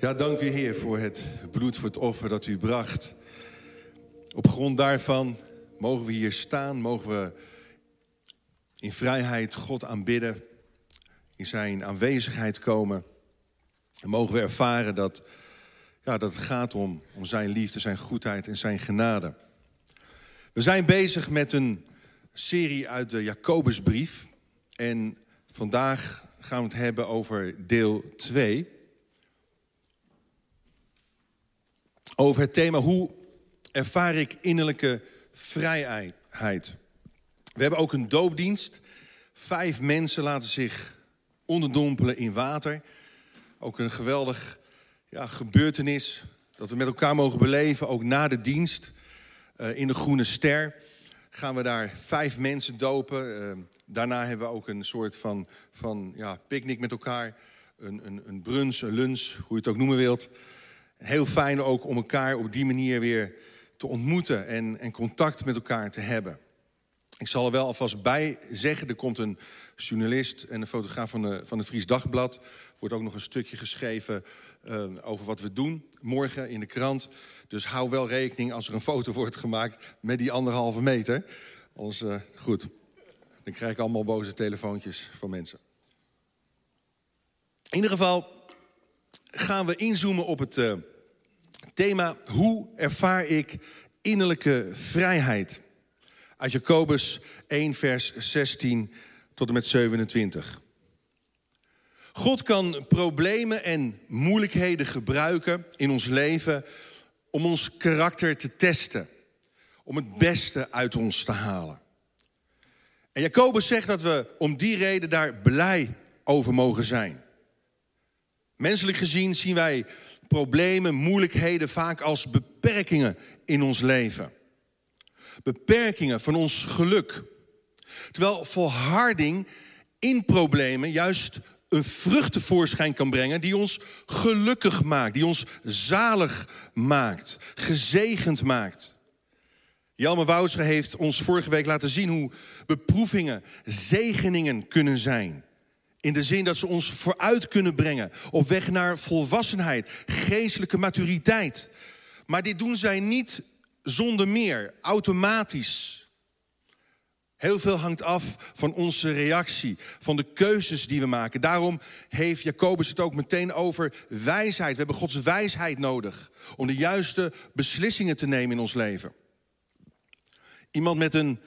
Ja, dank u Heer voor het bloed, voor het offer dat u bracht. Op grond daarvan mogen we hier staan, mogen we in vrijheid God aanbidden, in zijn aanwezigheid komen. En mogen we ervaren dat, ja, dat het gaat om, om zijn liefde, zijn goedheid en zijn genade. We zijn bezig met een serie uit de Jacobusbrief. En vandaag gaan we het hebben over deel 2. Over het thema hoe ervaar ik innerlijke vrijheid. We hebben ook een doopdienst. Vijf mensen laten zich onderdompelen in water. Ook een geweldig ja, gebeurtenis dat we met elkaar mogen beleven, ook na de dienst uh, in de Groene Ster. Gaan we daar vijf mensen dopen. Uh, daarna hebben we ook een soort van, van ja, picknick met elkaar. Een, een, een brunch, een lunch, hoe je het ook noemen wilt. Heel fijn ook om elkaar op die manier weer te ontmoeten en, en contact met elkaar te hebben. Ik zal er wel alvast bij zeggen, er komt een journalist en een fotograaf van de, van het Fries Dagblad. Wordt ook nog een stukje geschreven uh, over wat we doen morgen in de krant. Dus hou wel rekening als er een foto wordt gemaakt met die anderhalve meter. Anders, uh, goed, dan krijg ik allemaal boze telefoontjes van mensen. In ieder geval gaan we inzoomen op het uh, thema hoe ervaar ik innerlijke vrijheid. Uit Jacobus 1, vers 16 tot en met 27. God kan problemen en moeilijkheden gebruiken in ons leven om ons karakter te testen. Om het beste uit ons te halen. En Jacobus zegt dat we om die reden daar blij over mogen zijn. Menselijk gezien zien wij problemen, moeilijkheden vaak als beperkingen in ons leven. Beperkingen van ons geluk. Terwijl volharding in problemen juist een vrucht tevoorschijn kan brengen die ons gelukkig maakt, die ons zalig maakt, gezegend maakt. Jelme Woudsche heeft ons vorige week laten zien hoe beproevingen zegeningen kunnen zijn. In de zin dat ze ons vooruit kunnen brengen op weg naar volwassenheid, geestelijke maturiteit. Maar dit doen zij niet zonder meer, automatisch. Heel veel hangt af van onze reactie, van de keuzes die we maken. Daarom heeft Jacobus het ook meteen over wijsheid. We hebben Gods wijsheid nodig om de juiste beslissingen te nemen in ons leven. Iemand met een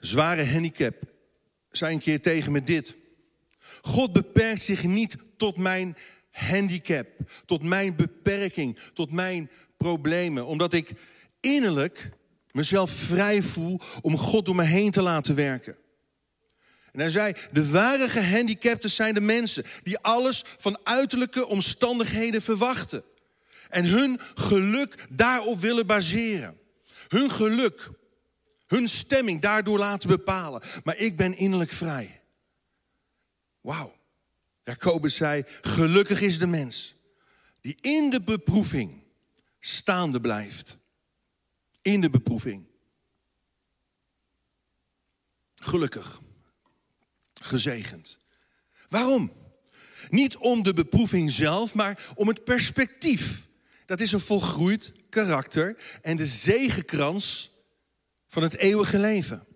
zware handicap zei een keer tegen me dit. God beperkt zich niet tot mijn handicap, tot mijn beperking, tot mijn problemen. Omdat ik innerlijk mezelf vrij voel om God door me heen te laten werken. En hij zei, de ware gehandicapten zijn de mensen die alles van uiterlijke omstandigheden verwachten. En hun geluk daarop willen baseren. Hun geluk, hun stemming daardoor laten bepalen. Maar ik ben innerlijk vrij. Wauw. Jacobus zei, gelukkig is de mens die in de beproeving staande blijft. In de beproeving. Gelukkig. Gezegend. Waarom? Niet om de beproeving zelf, maar om het perspectief. Dat is een volgroeid karakter en de zegenkrans van het eeuwige leven.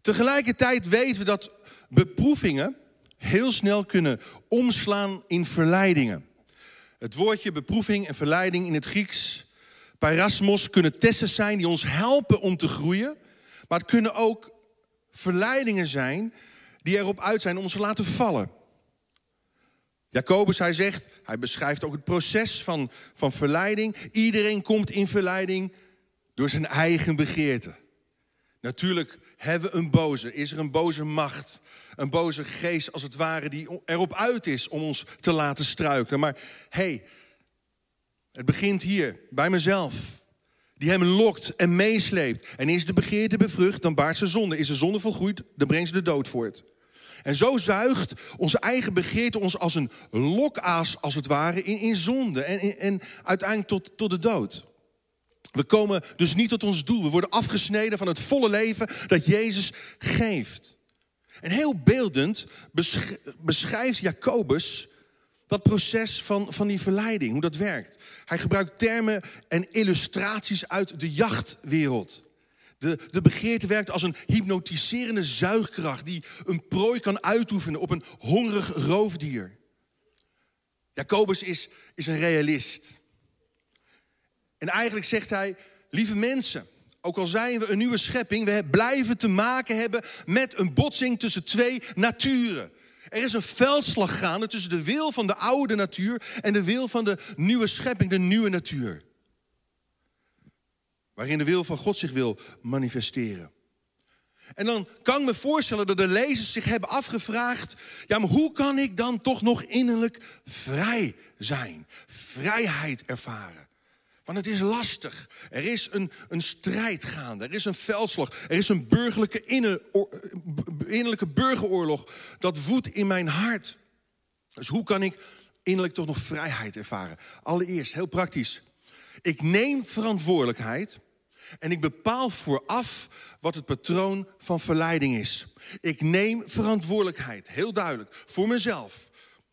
Tegelijkertijd weten we dat beproevingen heel snel kunnen omslaan in verleidingen. Het woordje beproeving en verleiding in het Grieks, parasmos, kunnen testen zijn die ons helpen om te groeien. Maar het kunnen ook verleidingen zijn die erop uit zijn om ons te laten vallen. Jacobus, hij zegt, hij beschrijft ook het proces van, van verleiding. Iedereen komt in verleiding door zijn eigen begeerte. Natuurlijk hebben we een boze, is er een boze macht een boze geest als het ware die erop uit is om ons te laten struikelen. Maar hey, het begint hier bij mezelf. Die hem lokt en meesleept. En is de begeerte bevrucht, dan baart ze zonde. Is de zonde volgroeid, dan brengt ze de dood voort. En zo zuigt onze eigen begeerte ons als een lokaas, als het ware, in, in zonde. En, en uiteindelijk tot, tot de dood. We komen dus niet tot ons doel. We worden afgesneden van het volle leven dat Jezus geeft. En heel beeldend beschrijft Jacobus dat proces van, van die verleiding, hoe dat werkt. Hij gebruikt termen en illustraties uit de jachtwereld. De, de begeerte werkt als een hypnotiserende zuigkracht die een prooi kan uitoefenen op een hongerig roofdier. Jacobus is, is een realist. En eigenlijk zegt hij, lieve mensen, ook al zijn we een nieuwe schepping, we blijven te maken hebben met een botsing tussen twee naturen. Er is een veldslag gaande tussen de wil van de oude natuur en de wil van de nieuwe schepping, de nieuwe natuur. Waarin de wil van God zich wil manifesteren. En dan kan ik me voorstellen dat de lezers zich hebben afgevraagd: ja, maar hoe kan ik dan toch nog innerlijk vrij zijn? Vrijheid ervaren. Want het is lastig. Er is een, een strijd gaande. Er is een veldslag. Er is een burgerlijke innerlijke burgeroorlog. Dat woedt in mijn hart. Dus hoe kan ik innerlijk toch nog vrijheid ervaren? Allereerst, heel praktisch. Ik neem verantwoordelijkheid en ik bepaal vooraf wat het patroon van verleiding is. Ik neem verantwoordelijkheid, heel duidelijk, voor mezelf.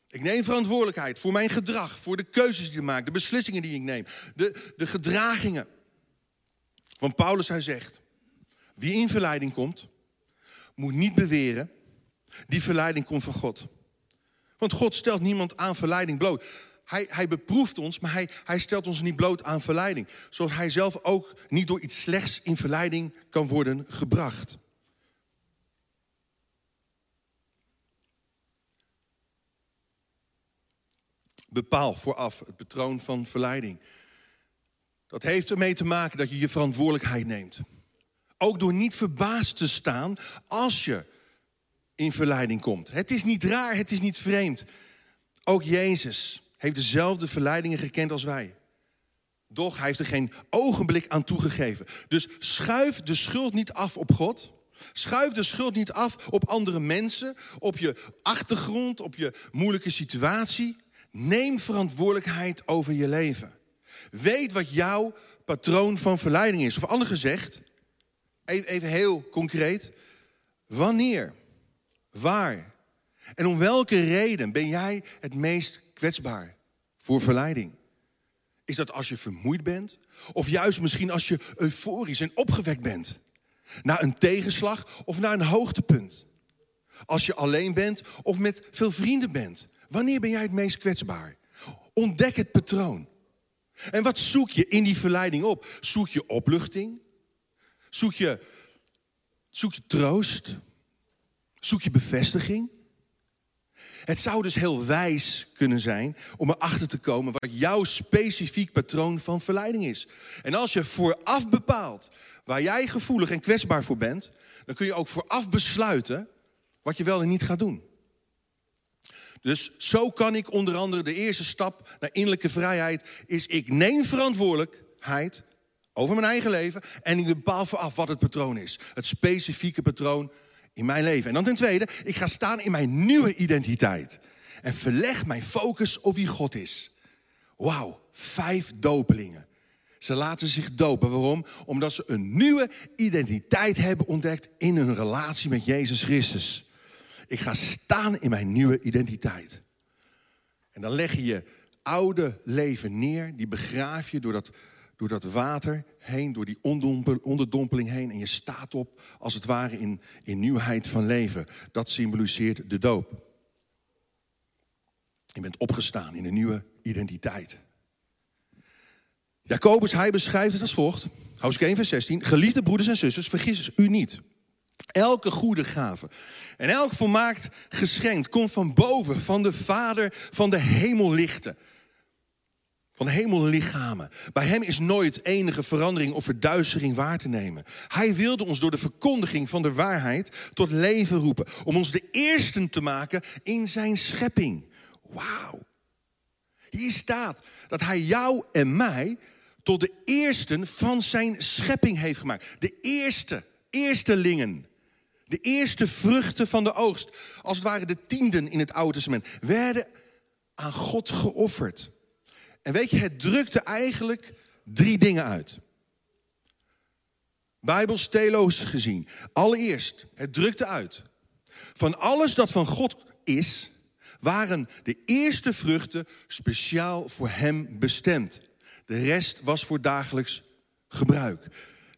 Ik neem verantwoordelijkheid voor mijn gedrag, voor de keuzes die ik maak, de beslissingen die ik neem, de, de gedragingen. Van Paulus, hij zegt, wie in verleiding komt, moet niet beweren, die verleiding komt van God. Want God stelt niemand aan verleiding bloot. Hij, hij beproeft ons, maar hij, hij stelt ons niet bloot aan verleiding. Zoals hij zelf ook niet door iets slechts in verleiding kan worden gebracht. Bepaal vooraf het patroon van verleiding. Dat heeft ermee te maken dat je je verantwoordelijkheid neemt. Ook door niet verbaasd te staan als je in verleiding komt. Het is niet raar, het is niet vreemd. Ook Jezus heeft dezelfde verleidingen gekend als wij. Doch hij heeft er geen ogenblik aan toegegeven. Dus schuif de schuld niet af op God. Schuif de schuld niet af op andere mensen, op je achtergrond, op je moeilijke situatie. Neem verantwoordelijkheid over je leven. Weet wat jouw patroon van verleiding is. Of anders gezegd, even heel concreet. Wanneer, waar en om welke reden ben jij het meest kwetsbaar voor verleiding? Is dat als je vermoeid bent? Of juist misschien als je euforisch en opgewekt bent? Na een tegenslag of na een hoogtepunt? Als je alleen bent of met veel vrienden bent? Wanneer ben jij het meest kwetsbaar? Ontdek het patroon. En wat zoek je in die verleiding op? Zoek je opluchting? Zoek je, zoek je troost? Zoek je bevestiging? Het zou dus heel wijs kunnen zijn om erachter te komen wat jouw specifiek patroon van verleiding is. En als je vooraf bepaalt waar jij gevoelig en kwetsbaar voor bent, dan kun je ook vooraf besluiten wat je wel en niet gaat doen. Dus zo kan ik onder andere de eerste stap naar innerlijke vrijheid is ik neem verantwoordelijkheid over mijn eigen leven en ik bepaal vooraf wat het patroon is. Het specifieke patroon in mijn leven. En dan ten tweede, ik ga staan in mijn nieuwe identiteit. En verleg mijn focus op wie God is. Wauw, vijf dopelingen. Ze laten zich dopen. Waarom? Omdat ze een nieuwe identiteit hebben ontdekt in hun relatie met Jezus Christus. Ik ga staan in mijn nieuwe identiteit. En dan leg je je oude leven neer, die begraaf je door dat door dat water heen, door die onderdompeling heen. En je staat op, als het ware, in, in nieuwheid van leven. Dat symboliseert de doop. Je bent opgestaan in een nieuwe identiteit. Jacobus, hij beschrijft het als volgt. Hoofdstuk 1, vers 16. Geliefde broeders en zusters, vergis u niet. Elke goede gave en elk volmaakt geschenk komt van boven, van de Vader van de hemellichten van hemellichamen. Bij hem is nooit enige verandering of verduistering waar te nemen. Hij wilde ons door de verkondiging van de waarheid tot leven roepen. Om ons de eersten te maken in zijn schepping. Wauw. Hier staat dat hij jou en mij tot de eersten van zijn schepping heeft gemaakt. De eerste, eerstelingen. De eerste vruchten van de oogst. Als het ware de tienden in het Oude Testament. Werden aan God geofferd. En weet je, het drukte eigenlijk drie dingen uit. Bijbels gezien. Allereerst, het drukte uit. Van alles dat van God is, waren de eerste vruchten speciaal voor hem bestemd. De rest was voor dagelijks gebruik.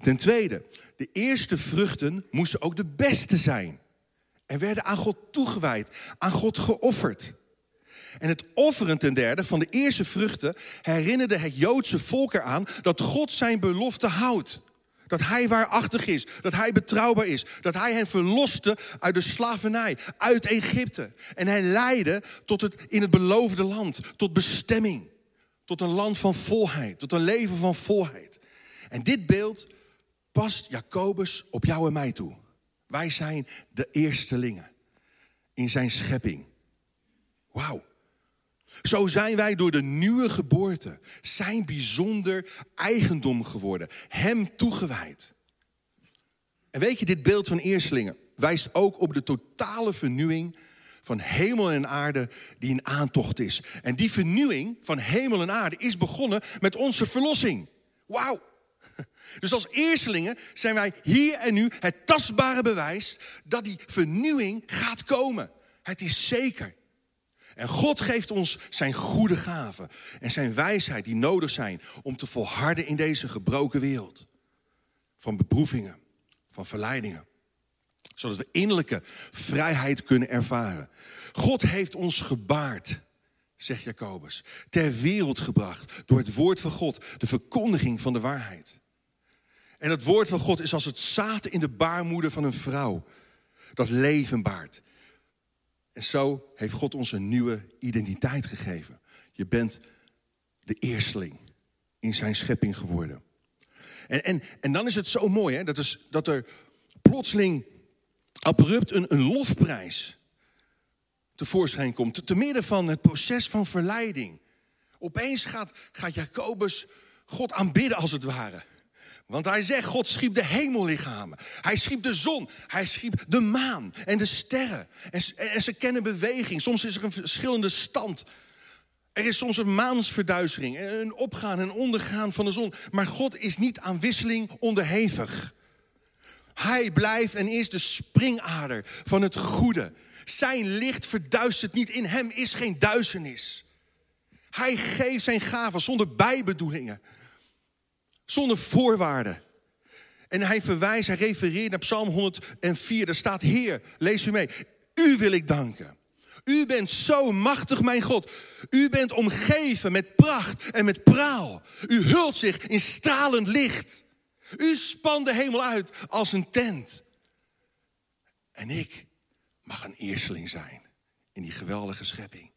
Ten tweede, de eerste vruchten moesten ook de beste zijn. En werden aan God toegewijd, aan God geofferd. En het offeren ten derde van de eerste vruchten herinnerde het Joodse volk eraan dat God zijn belofte houdt. Dat hij waarachtig is, dat hij betrouwbaar is, dat hij hen verloste uit de slavernij, uit Egypte. En hij leidde tot het, in het beloofde land, tot bestemming, tot een land van volheid, tot een leven van volheid. En dit beeld past Jacobus op jou en mij toe. Wij zijn de eerstelingen in zijn schepping. Wauw. Zo zijn wij door de nieuwe geboorte zijn bijzonder eigendom geworden, hem toegewijd. En weet je, dit beeld van eerstelingen wijst ook op de totale vernieuwing van hemel en aarde die in aantocht is. En die vernieuwing van hemel en aarde is begonnen met onze verlossing. Wauw. Dus als eerstelingen zijn wij hier en nu het tastbare bewijs dat die vernieuwing gaat komen. Het is zeker. En God geeft ons zijn goede gaven en zijn wijsheid die nodig zijn om te volharden in deze gebroken wereld. Van beproevingen, van verleidingen. Zodat we innerlijke vrijheid kunnen ervaren. God heeft ons gebaard, zegt Jacobus, ter wereld gebracht door het woord van God, de verkondiging van de waarheid. En het woord van God is als het zaad in de baarmoeder van een vrouw, dat leven baart. En zo heeft God ons een nieuwe identiteit gegeven. Je bent de eersteling in zijn schepping geworden. En, en, en dan is het zo mooi hè, dat, is, dat er plotseling abrupt een, een lofprijs tevoorschijn komt. Te, midden van het proces van verleiding. Opeens gaat, gaat Jacobus God aanbidden als het ware. Want hij zegt, God schiep de hemellichamen. Hij schiep de zon. Hij schiep de maan en de sterren. En, ze kennen beweging. Soms is er een verschillende stand. Er is soms een maansverduistering. Een opgaan en ondergaan van de zon. Maar God is niet aan wisseling onderhevig. Hij blijft en is de springader van het goede. Zijn licht verduistert niet. In hem is geen duisternis. Hij geeft zijn gaven zonder bijbedoelingen. Zonder voorwaarden. En hij verwijst, hij refereert naar Psalm 104. Daar staat: Heer, lees u mee. U wil ik danken. U bent zo machtig, mijn God. U bent omgeven met pracht en met praal. U hult zich in stralend licht. U spant de hemel uit als een tent. En ik mag een eersteling zijn in die geweldige schepping.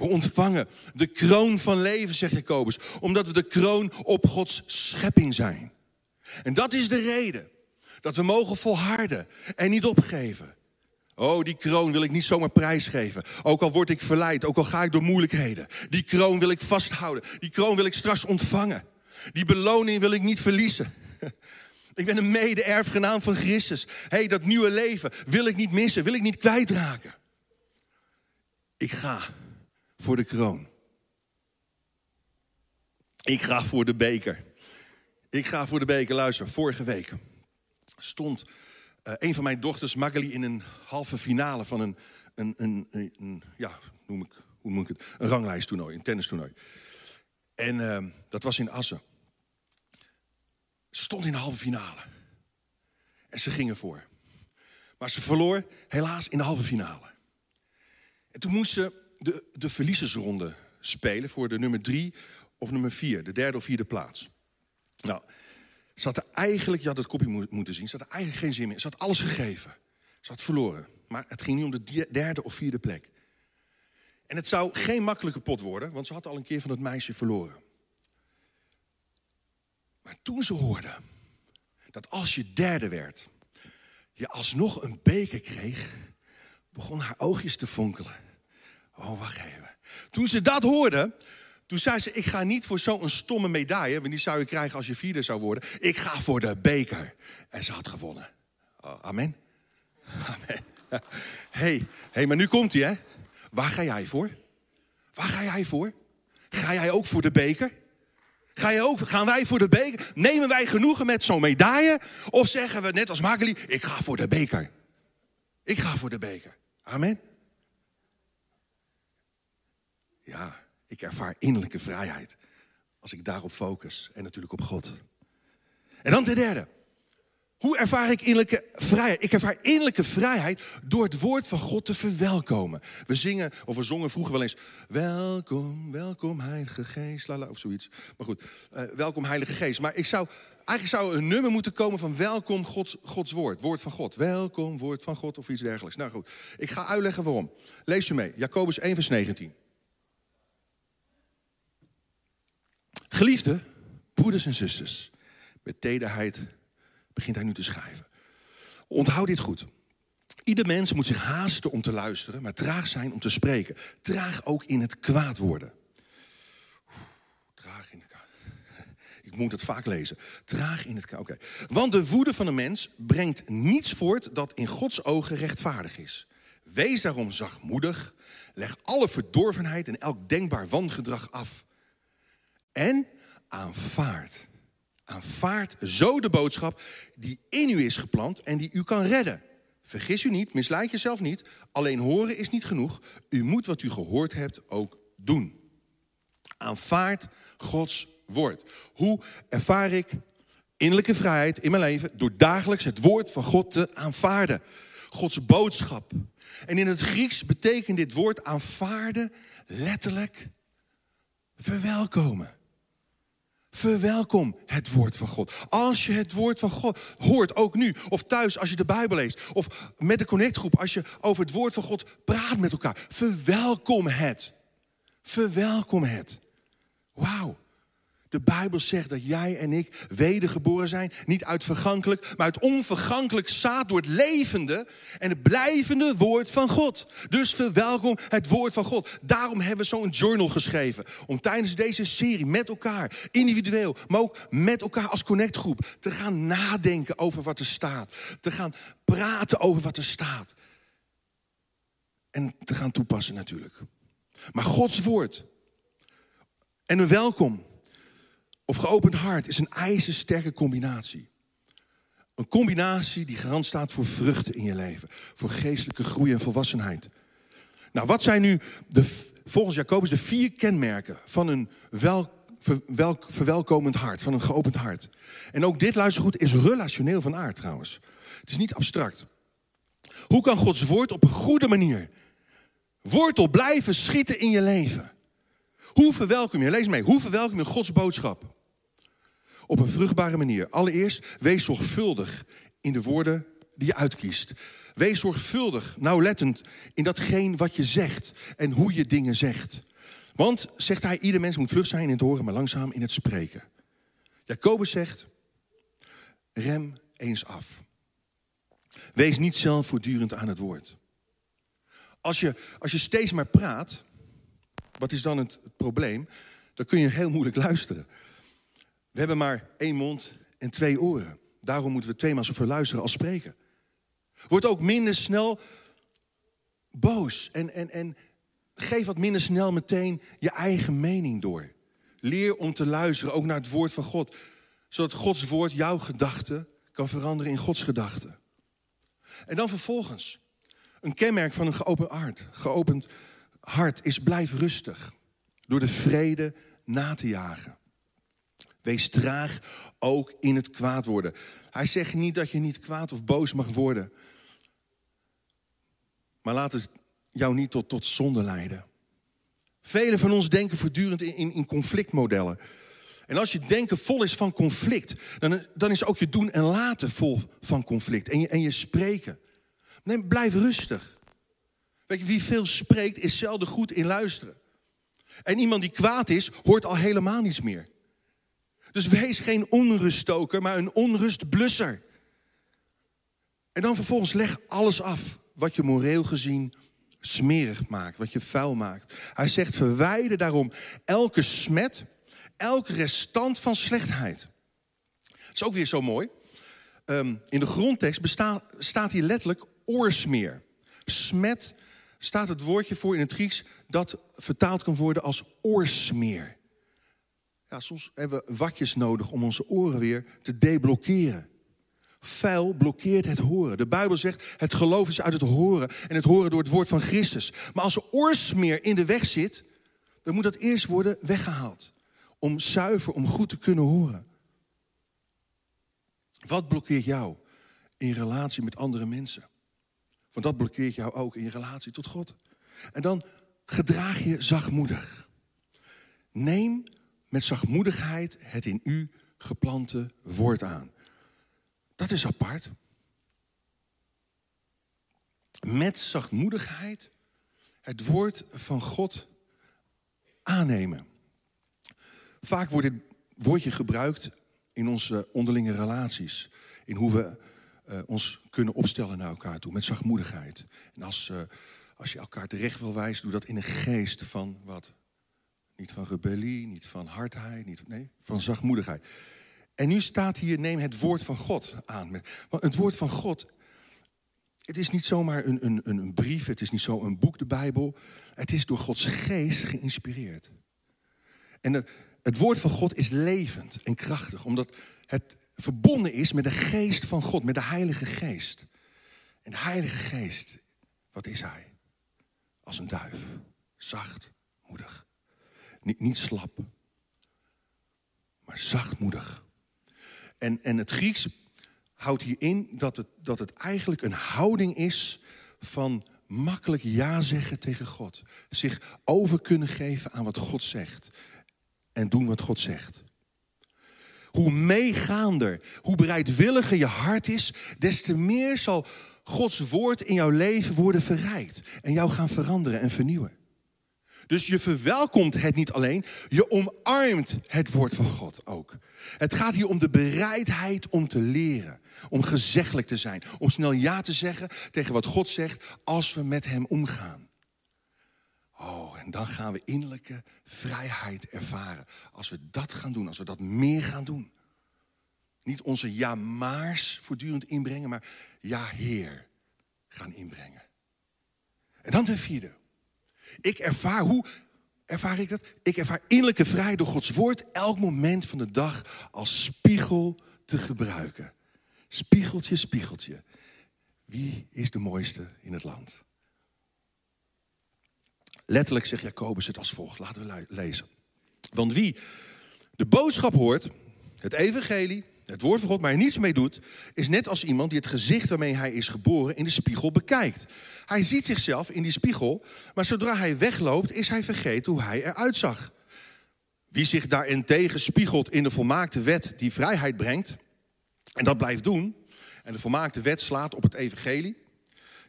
We ontvangen de kroon van leven, zegt Jacobus, omdat we de kroon op Gods schepping zijn. En dat is de reden dat we mogen volharden en niet opgeven. Oh, die kroon wil ik niet zomaar prijsgeven. Ook al word ik verleid, ook al ga ik door moeilijkheden. Die kroon wil ik vasthouden. Die kroon wil ik straks ontvangen. Die beloning wil ik niet verliezen. Ik ben een mede-erfgenaam van Christus. Hey, dat nieuwe leven wil ik niet missen, wil ik niet kwijtraken. Ik ga voor de kroon. Ik ga voor de beker. Ik ga voor de beker. Luister, vorige week stond uh, een van mijn dochters, Magali, in een halve finale van een, een, een, ja, noem ik, hoe noem ik het? Een ranglijsttoernooi, een tennistoernooi. En uh, dat was in Assen. Ze stond in de halve finale. En ze gingen voor. Maar ze verloor helaas in de halve finale. En toen moest ze de, de verliezersronde spelen voor de nummer drie of nummer vier, de derde of vierde plaats. Nou, ze had er eigenlijk, je had het kopje moeten zien, ze had er eigenlijk geen zin meer. Ze had alles gegeven. Ze had verloren. Maar het ging nu om de derde of vierde plek. En het zou geen makkelijke pot worden, want ze had al een keer van het meisje verloren. Maar toen ze hoorde dat als je derde werd, je alsnog een beker kreeg, begon haar oogjes te fonkelen. Oh, wacht even. Toen ze dat hoorde, toen zei ze: Ik ga niet voor zo'n stomme medaille, want die zou je krijgen als je vierde zou worden. Ik ga voor de beker. En ze had gewonnen. Oh, amen. Amen. hey, hey, maar nu komt hij, hè? Waar ga jij voor? Waar ga jij voor? Ga jij ook voor de beker? Ga je ook, gaan wij voor de beker? Nemen wij genoegen met zo'n medaille? Of zeggen we net als Magali, ik ga voor de beker. Ik ga voor de beker. Amen. Ja, ik ervaar innerlijke vrijheid. Als ik daarop focus en natuurlijk op God. En dan ten derde. Hoe ervaar ik innerlijke vrijheid? Ik ervaar innerlijke vrijheid door het woord van God te verwelkomen. We zingen, of we zongen vroeger wel eens... Welkom, welkom Heilige Geest, lala, of zoiets. Maar goed, uh, welkom Heilige Geest. Maar ik zou, eigenlijk zou een nummer moeten komen van welkom God, Gods woord. Woord van God. Welkom, woord van God of iets dergelijks. Nou goed, ik ga uitleggen waarom. Lees je mee, Jacobus 1 vers 19. Geliefde broeders en zusters, met tederheid begint hij nu te schrijven. Onthoud dit goed. Ieder mens moet zich haasten om te luisteren, maar traag zijn om te spreken. Traag ook in het kwaad worden. Traag in het kwaad. Ik moet het vaak lezen. Traag in het kwaad. Want de woede van een mens brengt niets voort dat in Gods ogen rechtvaardig is. Wees daarom zachtmoedig. Leg alle verdorvenheid en elk denkbaar wangedrag af. En aanvaard Aanvaard zo de boodschap die in u is geplant en die u kan redden. Vergis u niet, misleid jezelf niet. Alleen horen is niet genoeg. U moet wat u gehoord hebt ook doen. Aanvaard Gods woord. Hoe ervaar ik innerlijke vrijheid in mijn leven? Door dagelijks het woord van God te aanvaarden. Gods boodschap. En in het Grieks betekent dit woord aanvaarden letterlijk verwelkomen. Verwelkom het woord van God. Als je het woord van God hoort, ook nu, of thuis als je de Bijbel leest, of met de connectgroep, als je over het woord van God praat met elkaar, verwelkom het. Verwelkom het. Wauw. De Bijbel zegt dat jij en ik wedergeboren zijn. Niet uit vergankelijk, maar uit onvergankelijk zaad door het levende en het blijvende woord van God. Dus verwelkom het woord van God. Daarom hebben we zo'n journal geschreven. Om tijdens deze serie met elkaar, individueel, maar ook met elkaar als connectgroep, te gaan nadenken over wat er staat. Te gaan praten over wat er staat. En te gaan toepassen natuurlijk. Maar Gods woord en een welkom of geopend hart is een ijzersterke combinatie. Een combinatie die garant staat voor vruchten in je leven. Voor geestelijke groei en volwassenheid. Nou, wat zijn nu de, volgens Jacobus de vier kenmerken van een wel, verwelkomend hart, van een geopend hart? En ook dit, luister goed, is relationeel van aard trouwens. Het is niet abstract. Hoe kan Gods woord op een goede manier wortel blijven schieten in je leven? Hoe verwelkom je, lees mee, hoe verwelkom je Gods boodschap? Op een vruchtbare manier. Allereerst, wees zorgvuldig in de woorden die je uitkiest. Wees zorgvuldig, nauwlettend in datgene wat je zegt en hoe je dingen zegt. Want, zegt hij, ieder mens moet vlug zijn in het horen, maar langzaam in het spreken. Jacobus zegt, rem eens af. Wees niet zelf voortdurend aan het woord. Als je, als je steeds maar praat, wat is dan het, het probleem? Dan kun je heel moeilijk luisteren. We hebben maar één mond en twee oren. Daarom moeten we tweemaal zoveel luisteren als spreken. Word ook minder snel boos en, en, en geef wat minder snel meteen je eigen mening door. Leer om te luisteren, ook naar het woord van God. Zodat Gods woord jouw gedachten kan veranderen in Gods gedachten. En dan vervolgens, een kenmerk van een hart. Geopend hart is blijf rustig. Door de vrede na te jagen. Wees traag ook in het kwaad worden. Hij zegt niet dat je niet kwaad of boos mag worden. Maar laat het jou niet tot, tot zonde leiden. Velen van ons denken voortdurend in, in, in conflictmodellen. En als je denken vol is van conflict, dan, dan is ook je doen en laten vol van conflict. En je, en je spreken. Nee, blijf rustig. Weet je, wie veel spreekt, is zelden goed in luisteren. En iemand die kwaad is, hoort al helemaal niets meer. Dus wees geen onruststoker, maar een onrustblusser. En dan vervolgens leg alles af wat je moreel gezien smerig maakt, wat je vuil maakt. Hij zegt: verwijder daarom elke smet, elke restant van slechtheid. Dat is ook weer zo mooi. Ehm, in de grondtekst staat hier letterlijk oorsmeer. Smet staat het woordje voor in het Grieks dat vertaald kan worden als oorsmeer. Ja, soms hebben we watjes nodig om onze oren weer te deblokkeren. Vuil blokkeert het horen. De Bijbel zegt, het geloof is uit het horen en het horen door het woord van Christus. Maar als er oorsmeer in de weg zit, dan moet dat eerst worden weggehaald. Om zuiver, om goed te kunnen horen. Wat blokkeert jou in relatie met andere mensen? Want dat blokkeert jou ook in relatie tot God. En dan gedraag je zachtmoedig. Neem met zachtmoedigheid het in u geplante woord aan. Dat is apart. Met zachtmoedigheid het woord van God aannemen. Vaak wordt dit woordje gebruikt in onze onderlinge relaties. In hoe we uh, ons kunnen opstellen naar elkaar toe, met zachtmoedigheid. En als, uh, als je elkaar terecht wil wijzen, doe dat in een geest van wat? Niet van rebellie, niet van hardheid, niet, nee, van zachtmoedigheid. En nu staat hier, neem het woord van God aan. Want het woord van God, het is niet zomaar een, een, een brief, het is niet zo een boek, de Bijbel. Het is door Gods geest geïnspireerd. En het, het woord van God is levend en krachtig, omdat het verbonden is met de geest van God, met de Heilige Geest. En de Heilige Geest, wat is Hij? Als een duif, zacht, moedig. Niet, slap, maar zachtmoedig. En, en het Grieks houdt hierin dat het, dat het eigenlijk een houding is van makkelijk ja zeggen tegen God. Zich over kunnen geven aan wat God zegt. En doen wat God zegt. Hoe meegaander, hoe bereidwilliger je hart is, des te meer zal Gods woord in jouw leven worden verrijkt. En jou gaan veranderen en vernieuwen. Dus je verwelkomt het niet alleen, je omarmt het woord van God ook. Het gaat hier om de bereidheid om te leren, om gezeggelijk te zijn, om snel ja te zeggen tegen wat God zegt als we met Hem omgaan. Oh, en dan gaan we innerlijke vrijheid ervaren. Als we dat gaan doen, als we dat meer gaan doen. Niet onze ja-maars voortdurend inbrengen, maar ja-heer gaan inbrengen. En dan de vierde. Ik ervaar, hoe ervaar ik dat? Ik ervaar innerlijke vrijheid door Gods woord elk moment van de dag als spiegel te gebruiken. Spiegeltje, spiegeltje. Wie is de mooiste in het land? Letterlijk zegt Jacobus het als volgt. Laten we lezen. Want wie de boodschap hoort, het evangelie, het woord van God, maar er niets mee doet, is net als iemand die het gezicht waarmee hij is geboren in de spiegel bekijkt. Hij ziet zichzelf in die spiegel, maar zodra hij wegloopt, is hij vergeten hoe hij eruit zag. Wie zich daarentegen spiegelt in de volmaakte wet die vrijheid brengt, en dat blijft doen, en de volmaakte wet slaat op het evangelie,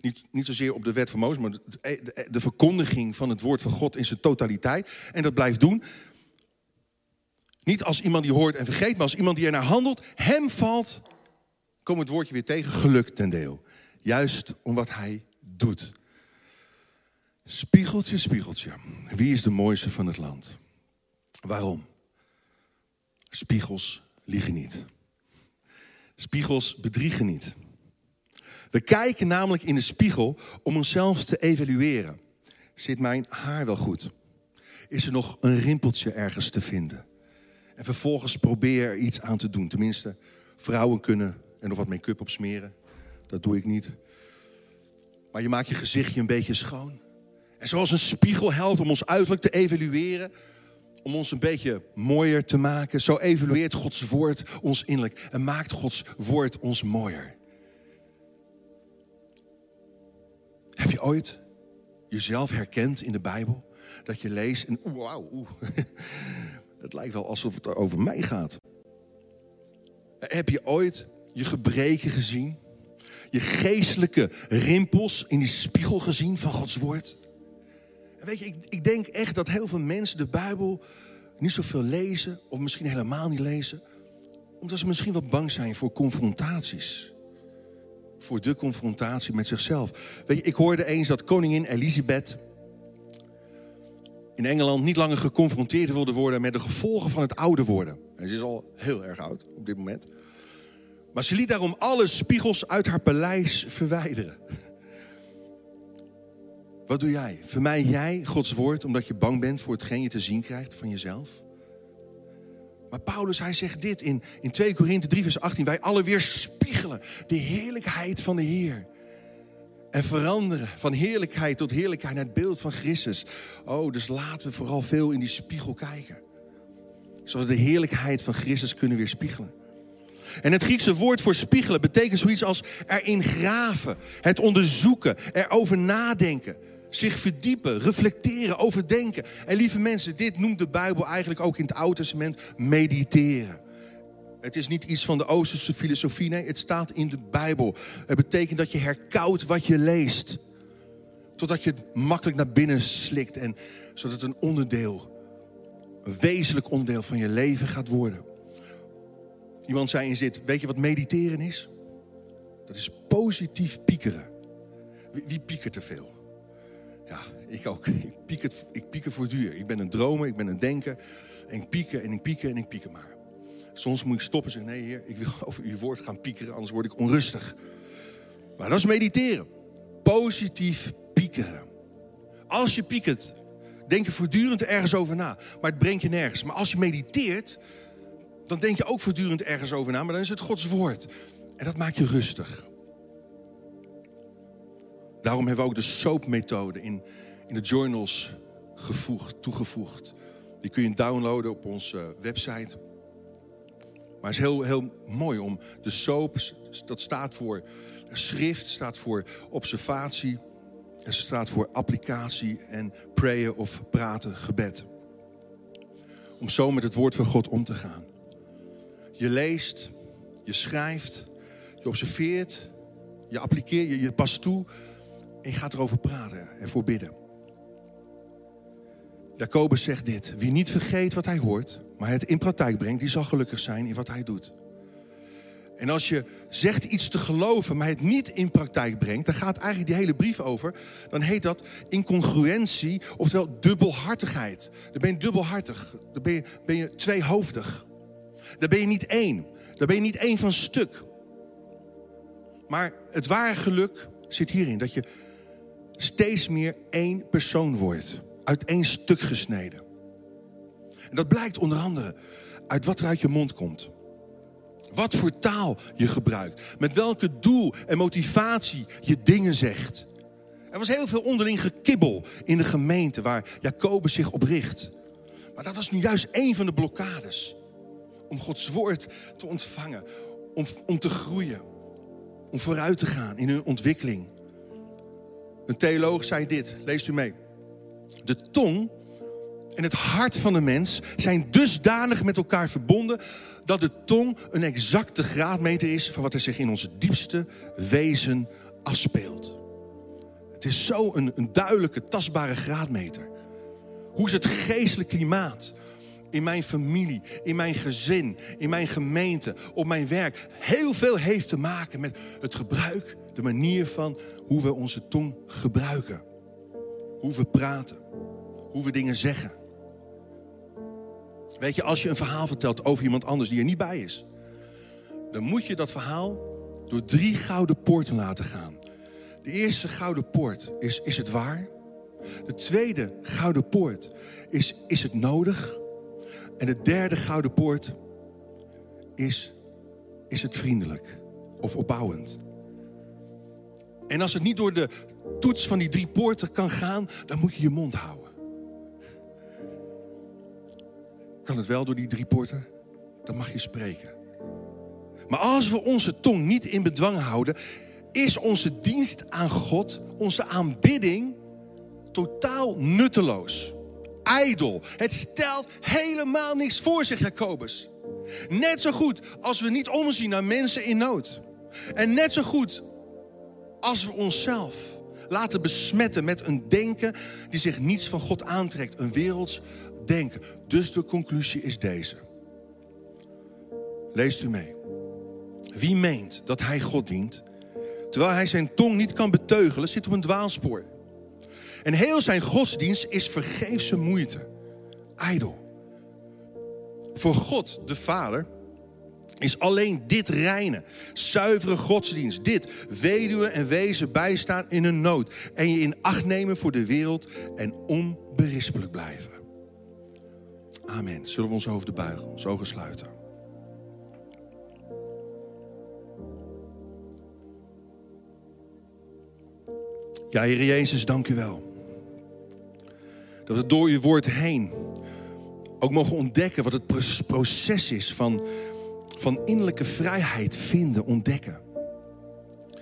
niet, niet zozeer op de wet van Mozes, maar de, verkondiging van het woord van God in zijn totaliteit, en dat blijft doen, niet als iemand die hoort en vergeet, maar als iemand die er naar handelt. Hem valt, kom het woordje weer tegen, geluk ten deel. Juist om wat hij doet. Spiegeltje, spiegeltje. Wie is de mooiste van het land? Waarom? Spiegels liegen niet. Spiegels bedriegen niet. We kijken namelijk in de spiegel om onszelf te evalueren. Zit mijn haar wel goed? Is er nog een rimpeltje ergens te vinden? En vervolgens probeer er iets aan te doen. Tenminste, vrouwen kunnen er nog wat make-up op smeren. Dat doe ik niet. Maar je maakt je gezichtje een beetje schoon. En zoals een spiegel helpt om ons uiterlijk te evalueren, om ons een beetje mooier te maken, zo evalueert Gods woord ons innerlijk en maakt Gods woord ons mooier. Heb je ooit jezelf herkend in de Bijbel? Dat je leest en oeh, wauw. Het lijkt wel alsof het over mij gaat. Heb je ooit je gebreken gezien? Je geestelijke rimpels in die spiegel gezien van Gods woord? En weet je, ik, ik denk echt dat heel veel mensen de Bijbel niet zoveel lezen, of misschien helemaal niet lezen, omdat ze misschien wat bang zijn voor confrontaties. Voor de confrontatie met zichzelf. Weet je, ik hoorde eens dat koningin Elisabeth in Engeland niet langer geconfronteerd wilde worden met de gevolgen van het ouder worden. En ze is al heel erg oud op dit moment. Maar ze liet daarom alle spiegels uit haar paleis verwijderen. Wat doe jij? Vermijd jij Gods woord omdat je bang bent voor hetgeen je te zien krijgt van jezelf? Maar Paulus, hij zegt dit in, in 2 Korinthe 3, vers 18. Wij alle weer spiegelen de heerlijkheid van de Heer. En veranderen van heerlijkheid tot heerlijkheid naar het beeld van Christus. Oh, dus laten we vooral veel in die spiegel kijken. Zodat we de heerlijkheid van Christus kunnen weerspiegelen. En het Griekse woord voor spiegelen betekent zoiets als erin graven, het onderzoeken, erover nadenken, zich verdiepen, reflecteren, overdenken. En lieve mensen, dit noemt de Bijbel eigenlijk ook in het Oude Testament mediteren. Het is niet iets van de Oosterse filosofie, nee, het staat in de Bijbel. Het betekent dat je herkoudt wat je leest. Totdat je het makkelijk naar binnen slikt en zodat het een onderdeel, een wezenlijk onderdeel van je leven gaat worden. Iemand zei in zit, weet je wat mediteren is? Dat is positief piekeren. Wie, wie piekert er veel? Ja, ik ook. Ik pieker, ik pieker voortdurend. Ik ben een dromer, ik ben een denker. En ik pieker en ik pieker en ik pieker maar. Soms moet ik stoppen en zeggen, nee heer, ik wil over uw woord gaan piekeren, anders word ik onrustig. Maar dat is mediteren. Positief piekeren. Als je piekert, denk je voortdurend ergens over na. Maar het brengt je nergens. Maar als je mediteert, dan denk je ook voortdurend ergens over na. Maar dan is het Gods woord. En dat maakt je rustig. Daarom hebben we ook de SOAP-methode in, in de journals gevoegd, toegevoegd. Die kun je downloaden op onze website. Maar het is heel, heel mooi om de SOAP, dat staat voor schrift, staat voor observatie, het staat voor applicatie en prayer of praten, gebed. Om zo met het woord van God om te gaan. Je leest, je schrijft, je observeert, je appliceert, je, je past toe en je gaat erover praten en voor bidden. Jacobus zegt dit: Wie niet vergeet wat hij hoort, maar het in praktijk brengt, die zal gelukkig zijn in wat hij doet. En als je zegt iets te geloven, maar het niet in praktijk brengt, dan gaat eigenlijk die hele brief over. Dan heet dat incongruentie, oftewel dubbelhartigheid. Dan ben je dubbelhartig, dan ben je, ben je tweehoofdig. Dan ben je niet één. Dan ben je niet één van stuk. Maar het ware geluk zit hierin dat je steeds meer één persoon wordt. Uit één stuk gesneden. En dat blijkt onder andere uit wat er uit je mond komt. Wat voor taal je gebruikt. Met welke doel en motivatie je dingen zegt. Er was heel veel onderling gekibbel in de gemeente waar Jacobus zich op richt. Maar dat was nu juist één van de blokkades. Om Gods woord te ontvangen. Om, om te groeien. Om vooruit te gaan in hun ontwikkeling. Een theoloog zei dit, leest u mee. De tong en het hart van de mens zijn dusdanig met elkaar verbonden dat de tong een exacte graadmeter is van wat er zich in onze diepste wezen afspeelt. Het is zo een, een duidelijke, tastbare graadmeter. Hoe is het geestelijk klimaat in mijn familie, in mijn gezin, in mijn gemeente, op mijn werk? Heel veel heeft te maken met het gebruik, de manier van hoe we onze tong gebruiken. Hoe we praten, hoe we dingen zeggen. Weet je, als je een verhaal vertelt over iemand anders die er niet bij is, dan moet je dat verhaal door drie gouden poorten laten gaan. De eerste gouden poort is: is het waar? De tweede gouden poort is: is het nodig? En de derde gouden poort is: is het vriendelijk of opbouwend? En als het niet door de toets van die drie poorten kan gaan, dan moet je je mond houden. Kan het wel door die drie poorten? Dan mag je spreken. Maar als we onze tong niet in bedwang houden, is onze dienst aan God, onze aanbidding, totaal nutteloos. Ijdel. Het stelt helemaal niks voor, zegt Jacobus. Net zo goed als we niet omzien naar mensen in nood. En net zo goed als we onszelf laten besmetten met een denken die zich niets van God aantrekt. Een werelds denken. Dus de conclusie is deze. Leest u mee. Wie meent dat hij God dient, terwijl hij zijn tong niet kan beteugelen, zit op een dwaalspoor. En heel zijn godsdienst is vergeefse moeite. Ijdel. Voor God, de Vader, is alleen dit reine, zuivere godsdienst. Dit, weduwen en wezen bijstaan in hun nood. En je in acht nemen voor de wereld en onberispelijk blijven. Amen. Zullen we onze hoofden buigen, onze ogen sluiten? Ja, Heer Jezus, dank u wel. Dat we door uw woord heen ook mogen ontdekken wat het proces is van, van innerlijke vrijheid vinden, ontdekken.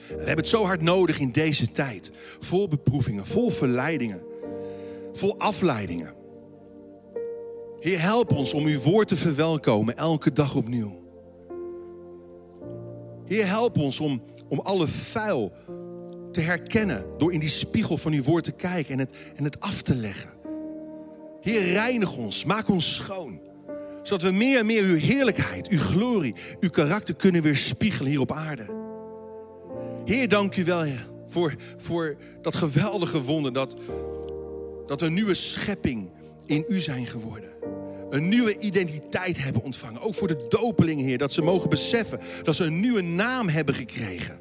We hebben het zo hard nodig in deze tijd. Vol beproevingen, vol verleidingen, vol afleidingen. Heer, help ons om uw woord te verwelkomen elke dag opnieuw. Heer, help ons om, om alle vuil te herkennen door in die spiegel van uw woord te kijken en het, en het af te leggen. Heer, reinig ons, maak ons schoon. Zodat we meer en meer uw heerlijkheid, uw glorie, uw karakter kunnen weerspiegelen hier op aarde. Heer, dank u wel voor, voor dat geweldige wonder dat, dat een nieuwe schepping in u zijn geworden. Een nieuwe identiteit hebben ontvangen. Ook voor de dopelingen, Heer, dat ze mogen beseffen dat ze een nieuwe naam hebben gekregen.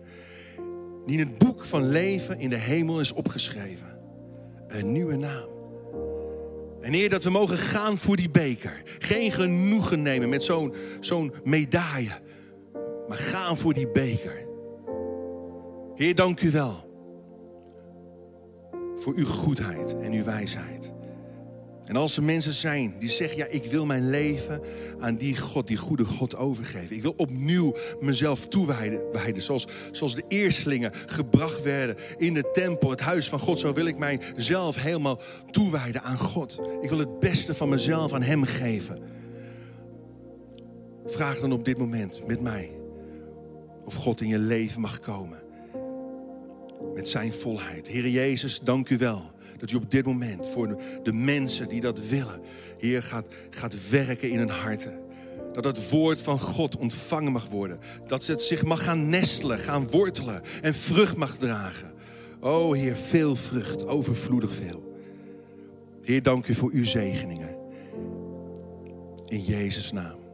Die in het boek van leven in de hemel is opgeschreven. Een nieuwe naam. En Heer, dat we mogen gaan voor die beker. Geen genoegen nemen met zo'n zo'n medaille. Maar gaan voor die beker. Heer, dank u wel. Voor uw goedheid en uw wijsheid. En als er mensen zijn die zeggen, ja, ik wil mijn leven aan die God, die goede God overgeven. Ik wil opnieuw mezelf toewijden, zoals, zoals de eerstelingen gebracht werden in de tempel, het huis van God. Zo wil ik mijzelf helemaal toewijden aan God. Ik wil het beste van mezelf aan Hem geven. Vraag dan op dit moment met mij of God in je leven mag komen. Met zijn volheid. Heer Jezus, dank u wel dat u op dit moment voor de mensen die dat willen, Heer, gaat, gaat werken in hun harten. Dat het woord van God ontvangen mag worden. Dat het zich mag gaan nestelen, gaan wortelen en vrucht mag dragen. O Heer, veel vrucht, overvloedig veel. Heer, dank u voor uw zegeningen. In Jezus' naam.